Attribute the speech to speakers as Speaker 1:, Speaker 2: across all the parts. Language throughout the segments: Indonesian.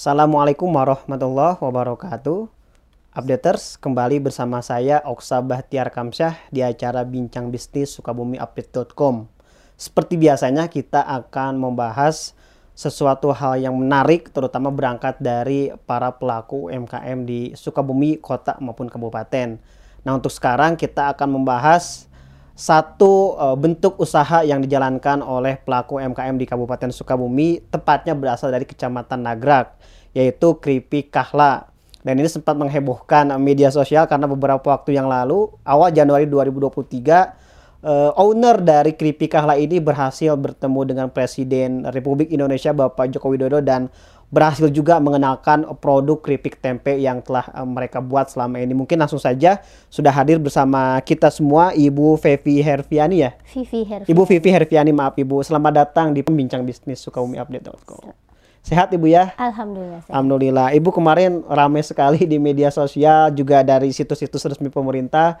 Speaker 1: Assalamualaikum warahmatullahi wabarakatuh. Updaters, kembali bersama saya Oksa Bahtiar Kamsyah di acara Bincang Bisnis Sukabumi Update.com. Seperti biasanya kita akan membahas sesuatu hal yang menarik terutama berangkat dari para pelaku UMKM di Sukabumi, kota maupun kabupaten. Nah, untuk sekarang kita akan membahas satu uh, bentuk usaha yang dijalankan oleh pelaku UMKM di Kabupaten Sukabumi, tepatnya berasal dari Kecamatan Nagrak, yaitu Keripik Kahla. Dan ini sempat menghebohkan media sosial karena beberapa waktu yang lalu, awal Januari 2023, uh, owner dari Keripik Kahla ini berhasil bertemu dengan Presiden Republik Indonesia Bapak Joko Widodo dan berhasil juga mengenalkan produk keripik tempe yang telah uh, mereka buat selama ini. Mungkin langsung saja sudah hadir bersama kita semua Ibu Fevi Herviani ya.
Speaker 2: Vivi Herviani.
Speaker 1: Ibu Vivi Herviani, maaf Ibu. Selamat datang di Pembincang Bisnis Sukabumi Update.com. Sehat Ibu ya?
Speaker 2: Alhamdulillah. Sehat.
Speaker 1: Alhamdulillah. Ibu kemarin ramai sekali di media sosial juga dari situs-situs resmi pemerintah.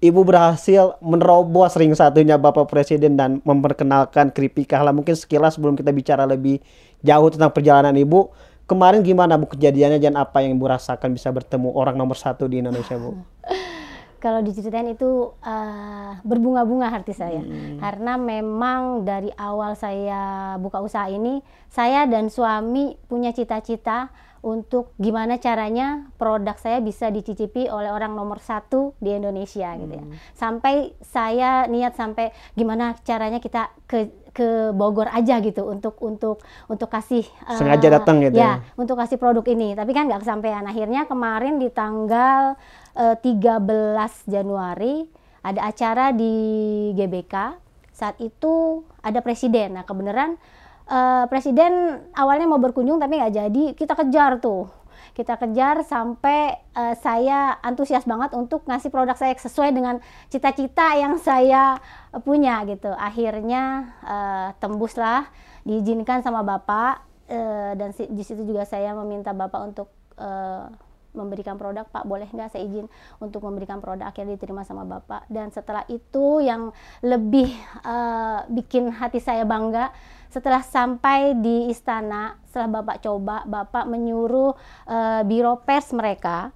Speaker 1: Ibu berhasil menerobos ring satunya Bapak Presiden dan memperkenalkan keripik kahla. Mungkin sekilas sebelum kita bicara lebih jauh tentang perjalanan Ibu. Kemarin gimana Bu kejadiannya dan apa yang Ibu rasakan bisa bertemu orang nomor satu di Indonesia Bu?
Speaker 2: Kalau diceritain itu uh, berbunga-bunga hati saya hmm. karena memang dari awal saya buka usaha ini saya dan suami punya cita-cita untuk gimana caranya produk saya bisa dicicipi oleh orang nomor satu di Indonesia hmm. gitu ya. Sampai saya niat sampai gimana caranya kita ke ke Bogor aja gitu untuk untuk untuk kasih
Speaker 1: sengaja uh, datang gitu
Speaker 2: ya, ya? untuk kasih produk ini. Tapi kan nggak kesampaian. Akhirnya kemarin di tanggal uh, 13 Januari ada acara di GBK saat itu ada presiden. Nah kebenaran uh, presiden awalnya mau berkunjung tapi nggak jadi. Kita kejar tuh. Kita kejar sampai uh, saya antusias banget untuk ngasih produk saya sesuai dengan cita-cita yang saya punya gitu. Akhirnya uh, tembuslah diizinkan sama bapak uh, dan di situ juga saya meminta bapak untuk uh, memberikan produk. Pak boleh nggak saya izin untuk memberikan produk? Akhirnya diterima sama Bapak. Dan setelah itu yang lebih uh, bikin hati saya bangga setelah sampai di istana setelah Bapak coba Bapak menyuruh uh, biro pers mereka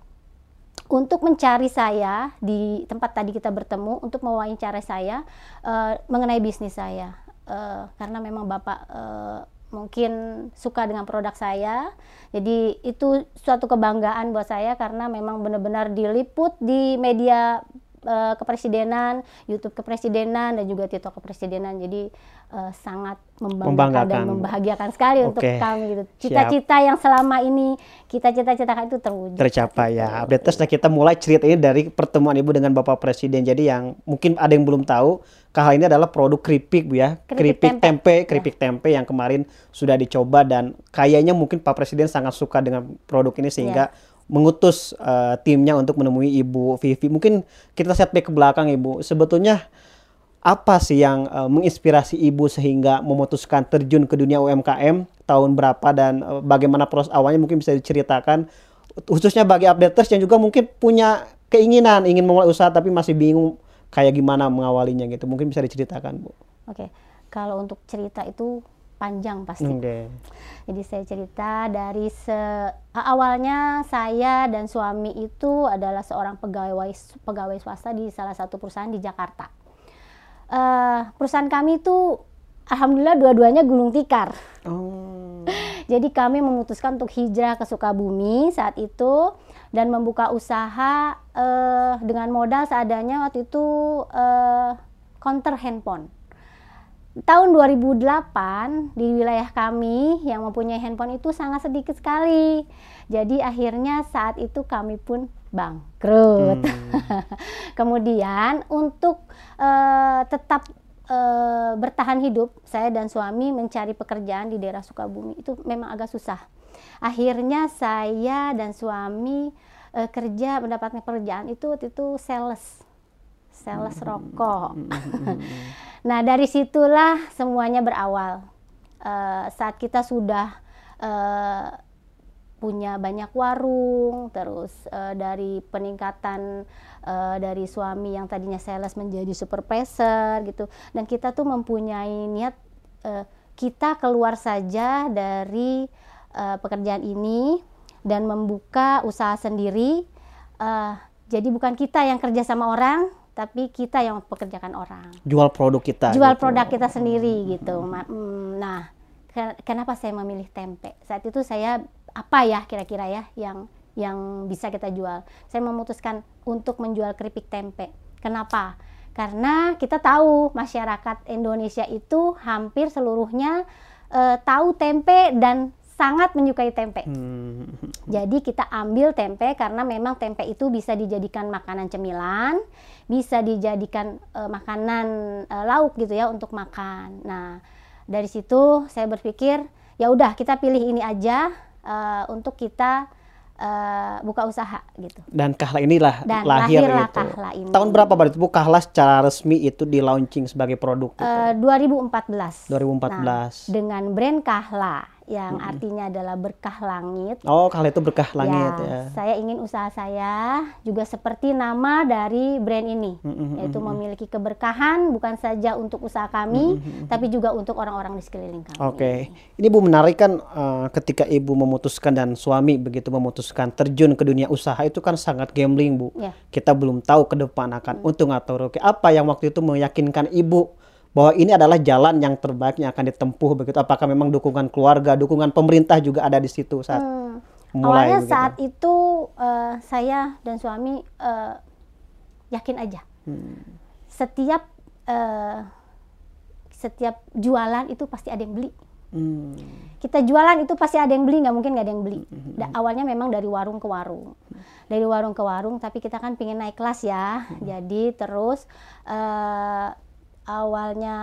Speaker 2: untuk mencari saya di tempat tadi kita bertemu untuk mewawancara saya uh, mengenai bisnis saya uh, karena memang Bapak uh, mungkin suka dengan produk saya. Jadi itu suatu kebanggaan buat saya karena memang benar-benar diliput di media uh, kepresidenan, YouTube kepresidenan dan juga TikTok kepresidenan. Jadi uh, sangat membanggakan, dan membahagiakan sekali okay. untuk kami gitu. Cita-cita yang selama ini kita cita-citakan itu terwujud.
Speaker 1: Tercapai ya. Update nah kita mulai cerita ini dari pertemuan Ibu dengan Bapak Presiden. Jadi yang mungkin ada yang belum tahu, KH ini adalah produk keripik Bu ya. Keripik, keripik tempe, tempe ya. keripik ya. tempe yang kemarin sudah dicoba dan kayaknya mungkin Pak Presiden sangat suka dengan produk ini sehingga ya mengutus uh, timnya untuk menemui Ibu Vivi. Mungkin kita setback ke belakang Ibu. Sebetulnya apa sih yang uh, menginspirasi Ibu sehingga memutuskan terjun ke dunia UMKM tahun berapa dan uh, bagaimana proses awalnya mungkin bisa diceritakan khususnya bagi updaters yang juga mungkin punya keinginan ingin memulai usaha tapi masih bingung kayak gimana mengawalinya gitu. Mungkin bisa diceritakan, Bu.
Speaker 2: Oke. Kalau untuk cerita itu panjang pasti. Okay. Jadi saya cerita dari se awalnya saya dan suami itu adalah seorang pegawai pegawai swasta di salah satu perusahaan di Jakarta. Uh, perusahaan kami itu alhamdulillah dua-duanya gulung tikar. Oh. Jadi kami memutuskan untuk hijrah ke Sukabumi saat itu dan membuka usaha uh, dengan modal seadanya waktu itu uh, counter handphone tahun 2008 di wilayah kami yang mempunyai handphone itu sangat sedikit sekali. Jadi akhirnya saat itu kami pun bangkrut. Hmm. Kemudian untuk uh, tetap uh, bertahan hidup, saya dan suami mencari pekerjaan di daerah Sukabumi itu memang agak susah. Akhirnya saya dan suami uh, kerja mendapatkan pekerjaan itu itu sales sales hmm. rokok. Hmm. nah dari situlah semuanya berawal. Uh, saat kita sudah uh, punya banyak warung, terus uh, dari peningkatan uh, dari suami yang tadinya sales menjadi supervisor gitu, dan kita tuh mempunyai niat uh, kita keluar saja dari uh, pekerjaan ini dan membuka usaha sendiri. Uh, jadi bukan kita yang kerja sama orang, tapi kita yang pekerjakan orang.
Speaker 1: Jual produk kita.
Speaker 2: Jual gitu. produk kita sendiri gitu. Hmm, nah, kenapa saya memilih tempe? Saat itu saya apa ya kira-kira ya yang yang bisa kita jual? Saya memutuskan untuk menjual keripik tempe. Kenapa? Karena kita tahu masyarakat Indonesia itu hampir seluruhnya uh, tahu tempe dan sangat menyukai tempe. Hmm. Jadi kita ambil tempe karena memang tempe itu bisa dijadikan makanan cemilan, bisa dijadikan uh, makanan uh, lauk gitu ya untuk makan. Nah, dari situ saya berpikir ya udah kita pilih ini aja uh, untuk kita uh, buka usaha gitu.
Speaker 1: Dan Kahla inilah Dan lahir itu. Kahla ini. Tahun berapa berarti Bu Kahla secara resmi itu di launching sebagai produk? Gitu?
Speaker 2: Uh, 2014.
Speaker 1: 2014.
Speaker 2: Nah, dengan brand Kahla yang hmm. artinya adalah berkah langit.
Speaker 1: Oh, kalau itu berkah langit ya, ya.
Speaker 2: Saya ingin usaha saya juga seperti nama dari brand ini, hmm. yaitu memiliki keberkahan bukan saja untuk usaha kami, hmm. tapi juga untuk orang-orang di sekeliling kami.
Speaker 1: Oke, okay. ini Bu menarik kan uh, ketika Ibu memutuskan dan suami begitu memutuskan terjun ke dunia usaha itu kan sangat gambling Bu. Ya. Kita belum tahu ke depan akan hmm. untung atau rugi. Apa yang waktu itu meyakinkan Ibu? Bahwa ini adalah jalan yang terbaik yang akan ditempuh begitu apakah memang dukungan keluarga dukungan pemerintah juga ada di situ saat hmm.
Speaker 2: mulai awalnya begitu. saat itu uh, saya dan suami uh, yakin aja hmm. setiap uh, setiap jualan itu pasti ada yang beli hmm. kita jualan itu pasti ada yang beli nggak mungkin nggak ada yang beli hmm. da, awalnya memang dari warung ke warung dari warung ke warung tapi kita kan pengen naik kelas ya hmm. jadi terus uh, awalnya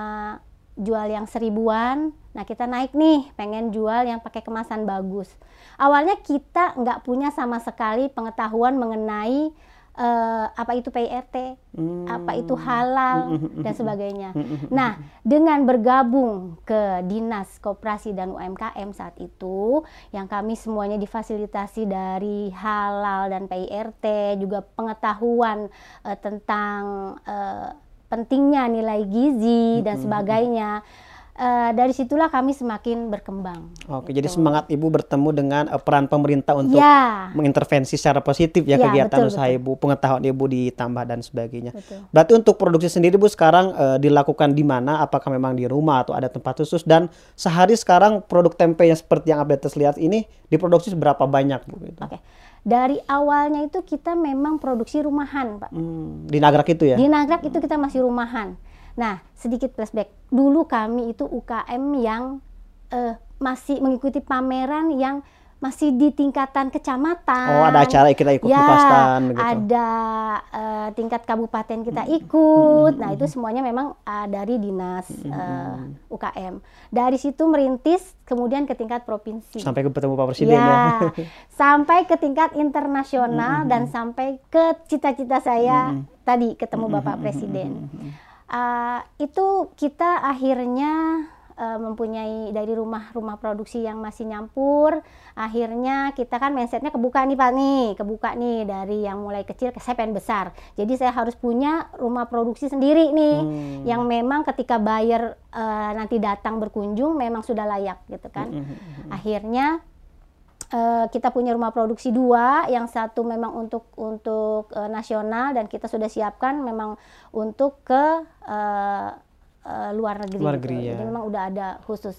Speaker 2: jual yang seribuan, nah kita naik nih pengen jual yang pakai kemasan bagus. Awalnya kita nggak punya sama sekali pengetahuan mengenai uh, apa itu PIRT, hmm. apa itu halal dan sebagainya. Nah, dengan bergabung ke Dinas Koperasi dan UMKM saat itu, yang kami semuanya difasilitasi dari halal dan PIRT, juga pengetahuan uh, tentang uh, pentingnya nilai gizi dan sebagainya. Uh, dari situlah kami semakin berkembang.
Speaker 1: Oke, gitu. jadi semangat ibu bertemu dengan uh, peran pemerintah untuk ya. mengintervensi secara positif ya, ya kegiatan betul, usaha betul. ibu, pengetahuan ibu ditambah dan sebagainya. Betul. Berarti untuk produksi sendiri bu sekarang uh, dilakukan di mana? Apakah memang di rumah atau ada tempat khusus? Dan sehari sekarang produk tempe yang seperti yang update lihat ini diproduksi berapa banyak bu?
Speaker 2: Gitu? Oke dari awalnya itu kita memang produksi rumahan, Pak. Hmm,
Speaker 1: di Nagrak itu ya?
Speaker 2: Di Nagrak itu kita masih rumahan. Nah, sedikit flashback. Dulu kami itu UKM yang uh, masih mengikuti pameran yang masih di tingkatan kecamatan.
Speaker 1: Oh, ada acara kita ikut
Speaker 2: ya, pastan begitu. Ada uh, tingkat kabupaten kita ikut. Nah, itu semuanya memang uh, dari dinas uh, eh, UKM. Dari situ merintis kemudian ke tingkat provinsi.
Speaker 1: Sampai ke ketemu Pak Presiden ya. ya.
Speaker 2: sampai ke tingkat internasional dan sampai ke cita-cita saya tadi ketemu Bapak Presiden. Uh, itu kita akhirnya uh, mempunyai dari rumah-rumah produksi yang masih nyampur akhirnya kita kan mindsetnya kebuka nih pak nih kebuka nih dari yang mulai kecil ke saya pengen besar jadi saya harus punya rumah produksi sendiri nih hmm. yang memang ketika buyer uh, nanti datang berkunjung memang sudah layak gitu kan hmm. hmm, hmm, akhirnya uh, kita punya rumah produksi dua, yang satu memang untuk untuk uh, nasional dan kita sudah siapkan memang untuk ke uh, uh, luar negeri.
Speaker 1: Luar negeri gitu. ya.
Speaker 2: Jadi memang udah ada khusus.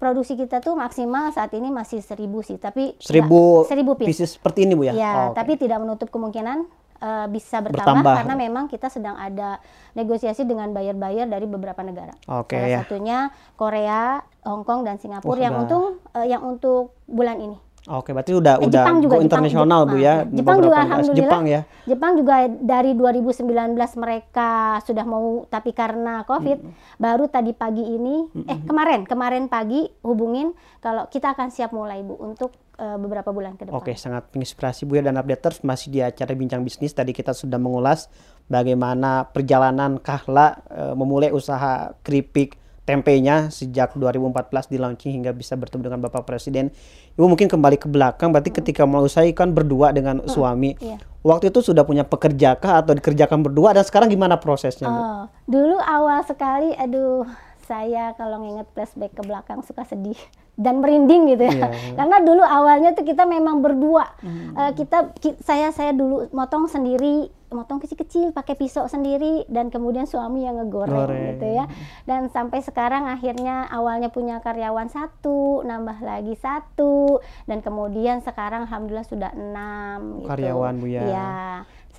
Speaker 2: Produksi kita tuh maksimal saat ini masih seribu sih, tapi
Speaker 1: seribu, seribu piece. seperti ini bu ya.
Speaker 2: Ya, oh, tapi okay. tidak menutup kemungkinan uh, bisa bertambah, bertambah karena memang kita sedang ada negosiasi dengan buyer-buyer dari beberapa negara.
Speaker 1: Oke. Okay,
Speaker 2: Salah ya. satunya Korea, Hong Kong dan Singapura oh, yang untuk uh, yang untuk bulan ini.
Speaker 1: Oke, berarti udah eh, udah Jepang juga, go internasional Bu ya.
Speaker 2: Jepang juga alhamdulillah. Jepang ya. Jepang juga dari 2019 mereka sudah mau tapi karena Covid hmm. baru tadi pagi ini hmm. eh kemarin kemarin pagi hubungin kalau kita akan siap mulai Bu untuk uh, beberapa bulan ke depan.
Speaker 1: Oke, sangat menginspirasi Bu ya dan updaters masih di acara Bincang Bisnis tadi kita sudah mengulas bagaimana perjalanan Kahla uh, memulai usaha keripik tempenya sejak 2014 di launching hingga bisa bertemu dengan Bapak Presiden. Ibu mungkin kembali ke belakang, berarti ketika mau saya kan berdua dengan hmm. suami. Iya. Waktu itu sudah punya pekerjakah atau dikerjakan berdua dan sekarang gimana prosesnya? Bu? Oh,
Speaker 2: dulu awal sekali, aduh saya kalau nginget flashback ke belakang suka sedih dan merinding gitu ya.
Speaker 1: Iya.
Speaker 2: Karena dulu awalnya tuh kita memang berdua. Eh, kita ki- saya saya dulu motong sendiri, motong kecil-kecil pakai pisau sendiri dan kemudian suami yang ngegoreng
Speaker 1: Goreng.
Speaker 2: gitu ya. Dan sampai sekarang akhirnya awalnya punya karyawan satu, nambah lagi satu dan kemudian sekarang alhamdulillah sudah enam gitu.
Speaker 1: Karyawan, Bu, ya.
Speaker 2: Iya.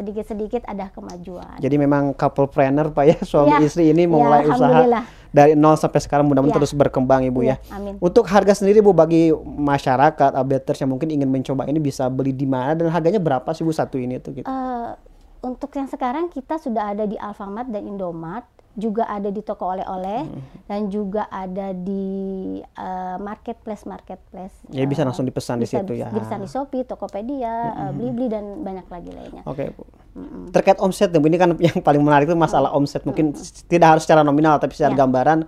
Speaker 2: Sedikit-sedikit ada kemajuan.
Speaker 1: Jadi memang couple planner Pak ya suami
Speaker 2: Ya,
Speaker 1: istri ini
Speaker 2: ya,
Speaker 1: memulai usaha
Speaker 2: alhamdulillah.
Speaker 1: dari nol sampai sekarang mudah-mudahan
Speaker 2: Ya.
Speaker 1: terus berkembang Ibu ya.
Speaker 2: Iya, amin.
Speaker 1: Untuk harga sendiri Bu bagi masyarakat updaters yang mungkin ingin mencoba ini bisa beli di mana dan harganya berapa sih Bu satu ini tuh gitu.
Speaker 2: Eh, untuk yang sekarang kita sudah ada di Alfamart dan Indomart, juga ada di toko oleh-oleh
Speaker 1: Hmm.
Speaker 2: dan juga ada di eh, marketplace marketplace.
Speaker 1: Ya, bisa
Speaker 2: Eh,
Speaker 1: langsung dipesan di
Speaker 2: bisa
Speaker 1: situ ya.
Speaker 2: Dipesan di Shopee, Tokopedia, eh, Blibli dan banyak lagi lainnya.
Speaker 1: Oke Bu. Terkait omset ini kan yang paling menarik itu masalah omset. Mungkin tidak harus secara nominal tapi secara
Speaker 2: Ya.
Speaker 1: gambaran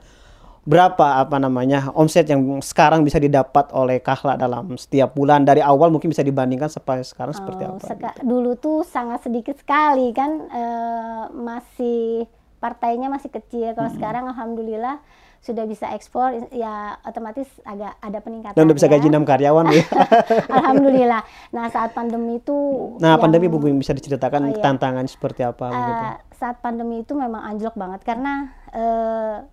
Speaker 1: berapa apa namanya omset yang sekarang bisa didapat oleh Kahla dalam setiap bulan dari awal mungkin bisa dibandingkan sampai sekarang seperti
Speaker 2: Oh,
Speaker 1: apa?
Speaker 2: seka- dulu tuh sangat sedikit sekali kan eh, masih partainya masih kecil. Kalau sekarang alhamdulillah sudah bisa ekspor ya otomatis agak ada peningkatan.
Speaker 1: Dan udah bisa
Speaker 2: ya.
Speaker 1: gaji 6 karyawan ya.
Speaker 2: Alhamdulillah. Nah saat pandemi itu
Speaker 1: Nah,
Speaker 2: yang,
Speaker 1: pandemi Bu bisa diceritakan
Speaker 2: Oh, iya.
Speaker 1: tantangan seperti apa begitu.
Speaker 2: eh, saat pandemi itu memang anjlok banget karena eh,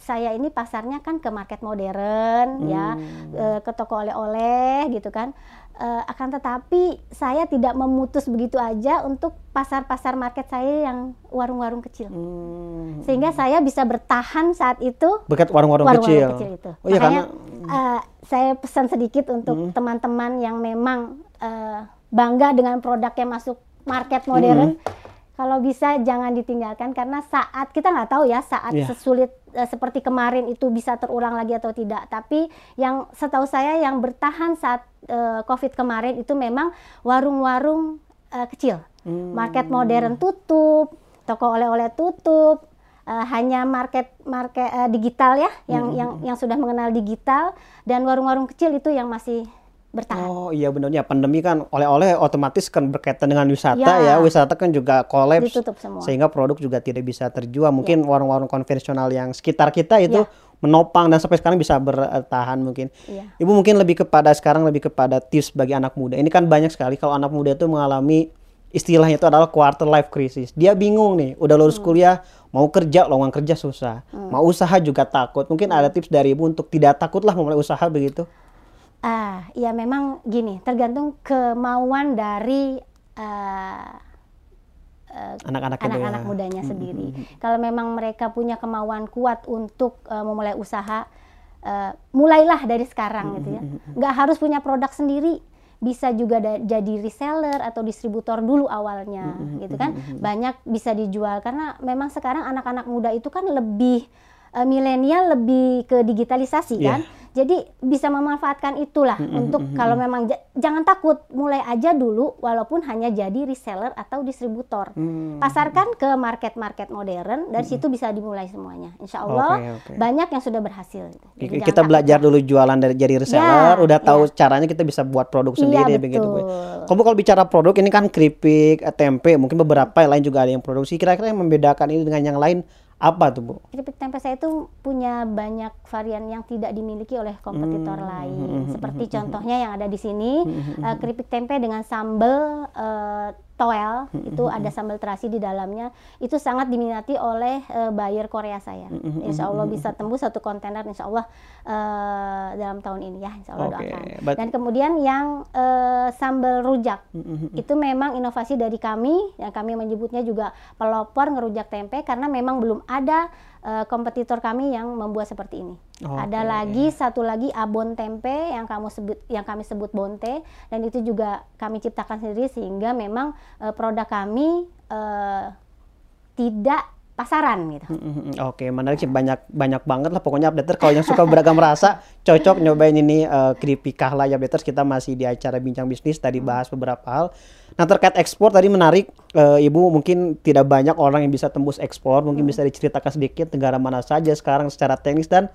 Speaker 2: saya ini pasarnya kan ke market modern ya,
Speaker 1: Hmm.
Speaker 2: eh, ke toko oleh-oleh gitu kan. Eh, akan tetapi saya tidak memutus begitu aja untuk pasar-pasar market saya yang warung-warung kecil.
Speaker 1: Hmm.
Speaker 2: Sehingga saya bisa bertahan saat itu
Speaker 1: Berkat warung-warung kecil.
Speaker 2: kecil itu.
Speaker 1: Oh iya
Speaker 2: Makanya
Speaker 1: karena Hmm.
Speaker 2: eh, saya pesan sedikit untuk teman-teman yang memang eh, bangga dengan produk yang masuk market modern.
Speaker 1: Hmm.
Speaker 2: Kalau bisa jangan ditinggalkan karena saat kita nggak tahu ya saat
Speaker 1: Iya.
Speaker 2: sesulit seperti kemarin itu bisa terulang lagi atau tidak. Tapi yang setahu saya yang bertahan saat eh, COVID kemarin itu memang warung-warung eh, kecil.
Speaker 1: Hmm.
Speaker 2: Market modern tutup, toko oleh-oleh tutup, eh, hanya market market eh, digital ya, yang
Speaker 1: Hmm.
Speaker 2: yang yang sudah mengenal digital dan warung-warung kecil itu yang masih bertahan.
Speaker 1: Oh iya benar ya pandemi kan oleh-oleh otomatis kan berkaitan dengan wisata ya.
Speaker 2: Ya.
Speaker 1: Wisata kan juga kolaps.
Speaker 2: Ya.
Speaker 1: sehingga produk juga tidak bisa terjual. Mungkin warung-warung konvensional yang sekitar kita itu menopang dan sampai sekarang bisa bertahan mungkin.
Speaker 2: Iya.
Speaker 1: Ibu mungkin lebih kepada sekarang lebih kepada tips bagi anak muda. Ini kan banyak sekali kalau anak muda itu mengalami istilahnya itu adalah quarter life crisis. Dia bingung nih, udah lulus
Speaker 2: Hmm.
Speaker 1: kuliah, mau kerja, lowongan kerja susah. Mau usaha juga takut. Mungkin ada tips dari Ibu untuk tidak takutlah memulai usaha begitu.
Speaker 2: Ah, ya memang gini, tergantung kemauan dari eh,
Speaker 1: Anak-anak itu
Speaker 2: anak-anak
Speaker 1: ya.
Speaker 2: mudanya sendiri. Kalau memang mereka punya kemauan kuat untuk eh, memulai usaha, eh, mulailah dari sekarang gitu ya. Nggak harus punya produk sendiri, bisa juga jadi reseller atau distributor dulu awalnya, gitu kan. Banyak bisa dijual karena memang sekarang anak-anak muda itu kan lebih eh, milenial lebih ke digitalisasi
Speaker 1: Iya.
Speaker 2: kan. Jadi bisa memanfaatkan itulah untuk kalau memang ja- jangan takut mulai aja dulu walaupun hanya jadi reseller atau distributor.
Speaker 1: Hmm.
Speaker 2: Pasarkan ke market-market modern dari situ bisa dimulai semuanya. Insya Allah
Speaker 1: Oke, oke.
Speaker 2: banyak yang sudah berhasil. Jadi
Speaker 1: kita belajar dulu jualan dari jadi reseller,
Speaker 2: Ya,
Speaker 1: udah tahu
Speaker 2: ya.
Speaker 1: caranya kita bisa buat produk
Speaker 2: Iya,
Speaker 1: sendiri begitu Bu.
Speaker 2: betul.
Speaker 1: Kamu kalau bicara produk ini kan keripik, tempe, mungkin beberapa yang lain juga ada yang produksi. Kira-kira yang membedakan ini dengan yang lain apa tuh Bu?
Speaker 2: Keripik tempe saya itu punya banyak varian yang tidak dimiliki oleh kompetitor
Speaker 1: Hmm.
Speaker 2: lain. Seperti contohnya yang ada di sini, eh, keripik tempe dengan sambal eh, toel, itu ada sambal terasi di dalamnya. Itu sangat diminati oleh eh, buyer Korea saya. Insya Allah bisa tembus satu kontainer, Insya Allah eh, dalam tahun ini ya, Insya Allah
Speaker 1: Oke,
Speaker 2: doakan.
Speaker 1: but-
Speaker 2: Dan kemudian yang eh, sambal rujak, itu memang inovasi dari kami, yang kami menyebutnya juga pelopor ngerujak tempe karena memang belum ada eh, kompetitor kami yang membuat seperti ini. Ada
Speaker 1: Oke.
Speaker 2: lagi satu lagi abon tempe yang kamu sebut yang kami sebut bonte dan itu juga kami ciptakan sendiri sehingga memang eh, produk kami eh, tidak pasaran gitu.
Speaker 1: Mm-mm, Oke, menarik sih banyak banyak banget lah pokoknya updater kalau yang suka beragam rasa cocok nyobain ini eh, keripik kahla ya updaters kita masih di acara bincang bisnis tadi bahas beberapa hal. Nah terkait ekspor tadi menarik eh, ibu mungkin tidak banyak orang yang bisa tembus ekspor mungkin bisa diceritakan sedikit negara mana saja sekarang secara teknis dan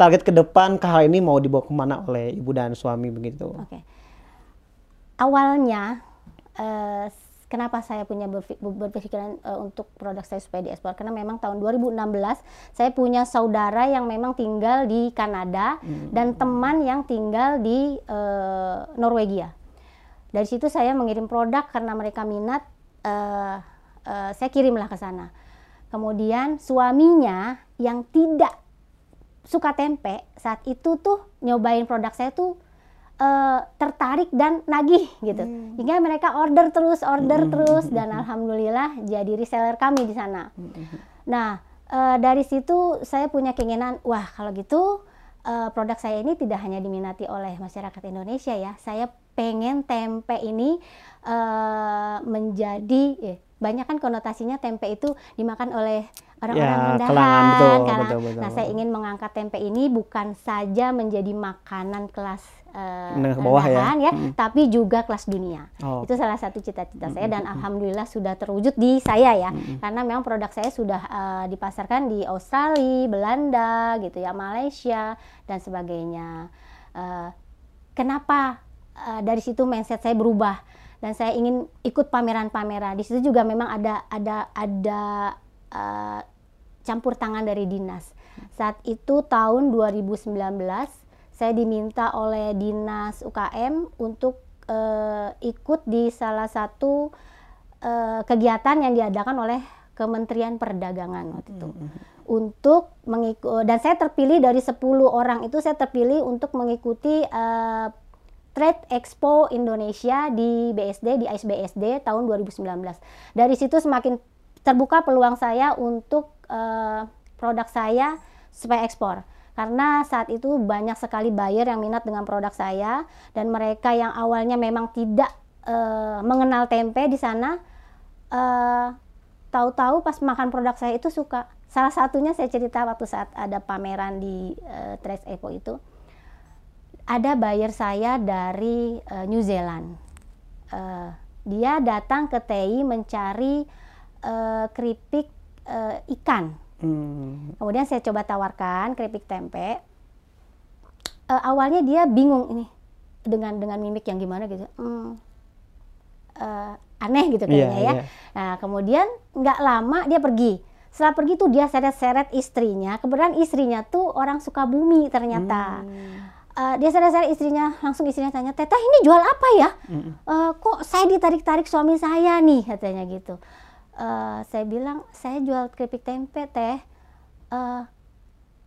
Speaker 1: target ke depan kahla ini mau dibawa ke mana oleh ibu dan suami begitu.
Speaker 2: Oke. Awalnya eh, kenapa saya punya berpikiran uh, untuk produk saya supaya diekspor karena memang tahun 2016 saya punya saudara yang memang tinggal di Kanada hmm. dan teman yang tinggal di uh, Norwegia. Dari situ saya mengirim produk karena mereka minat, uh, uh, saya kirimlah ke sana. Kemudian suaminya yang tidak suka tempe saat itu tuh nyobain produk saya tuh uh, tertarik dan nagih gitu. Hmm. Hingga mereka order terus, order hmm. terus dan alhamdulillah jadi reseller kami di sana. Hmm. Nah, uh, dari situ saya punya keinginan, wah kalau gitu uh, produk saya ini tidak hanya diminati oleh masyarakat Indonesia ya. Saya pengen tempe ini uh, menjadi eh, banyak kan konotasinya tempe itu dimakan oleh orang-orang ya, rendahan betul, betul, betul, nah saya ingin mengangkat tempe ini bukan saja menjadi makanan kelas uh, bawah ya, ya hmm. tapi juga kelas dunia oh. itu salah satu cita-cita hmm. saya dan alhamdulillah sudah terwujud di saya ya hmm. karena memang produk saya sudah uh, dipasarkan di Australia Belanda gitu ya Malaysia dan sebagainya uh, kenapa uh, dari situ mindset saya berubah dan saya ingin ikut pameran-pameran di situ juga memang ada ada ada uh, campur tangan dari dinas. Saat itu tahun 2019 saya diminta oleh dinas UKM untuk uh, ikut di salah satu uh, kegiatan yang diadakan oleh Kementerian Perdagangan waktu itu. Mm -hmm. Untuk mengikut dan saya terpilih dari 10 orang itu saya terpilih untuk mengikuti uh, Trade Expo Indonesia di BSD di ISBSD tahun 2019. Dari situ semakin terbuka peluang saya untuk uh, produk saya supaya ekspor. Karena saat itu banyak sekali buyer yang minat dengan produk saya dan mereka yang awalnya memang tidak uh, mengenal tempe di sana uh, tahu-tahu pas makan produk saya itu suka. Salah satunya saya cerita waktu saat ada pameran di uh, Trace Expo itu ada buyer saya dari uh, New Zealand uh, dia datang ke TI mencari uh, keripik uh, ikan. Hmm. Kemudian saya coba tawarkan keripik tempe. Uh, awalnya dia bingung ini dengan dengan mimik yang gimana gitu. Hmm, uh, aneh gitu kayaknya yeah, ya. Yeah. Nah kemudian nggak lama dia pergi. Setelah pergi tuh dia seret-seret istrinya. Kebetulan istrinya tuh orang suka bumi ternyata. Hmm. Uh, dia seret-seret istrinya, langsung istrinya tanya, Teteh ini jual apa ya? Hmm. Uh, kok saya ditarik-tarik suami saya nih, katanya gitu. Uh, saya bilang saya jual keripik tempe teh. Uh,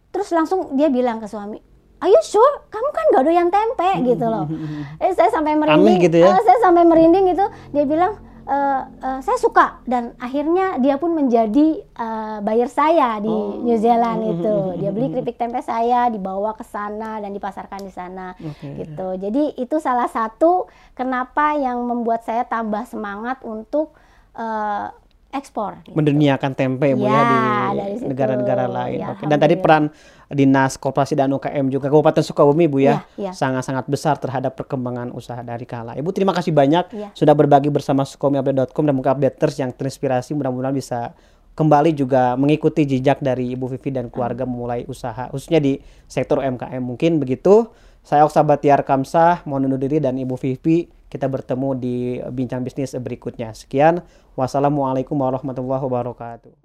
Speaker 2: terus langsung dia bilang ke suami ayo sure? Kamu kan gak doyan tempe gitu loh. Eh saya sampai merinding. Gitu ya? uh, saya sampai merinding gitu. Dia bilang uh, uh, saya suka dan akhirnya dia pun menjadi uh, buyer saya di oh. New Zealand itu. Dia beli keripik tempe saya dibawa ke sana dan dipasarkan di sana okay. gitu. Jadi itu salah satu kenapa yang membuat saya tambah semangat untuk uh, ekspor.
Speaker 1: Gitu. Menduniakan tempe bu ya, ya di negara-negara lain. Ya, Oke. Dan tadi peran dinas koperasi dan UKM juga Kabupaten Sukabumi bu ya, ya, ya. sangat-sangat besar terhadap perkembangan usaha dari Kala. Ibu terima kasih banyak ya. sudah berbagi bersama sukomiupdate.com dan mungkin updaters yang terinspirasi mudah-mudahan bisa kembali juga mengikuti jejak dari Ibu Vivi dan keluarga memulai usaha khususnya di sektor UMKM mungkin begitu. Saya Oksa Batiar Kamsah, mohon undur diri dan Ibu Vivi kita bertemu di bincang bisnis berikutnya. Sekian, wassalamualaikum warahmatullahi wabarakatuh.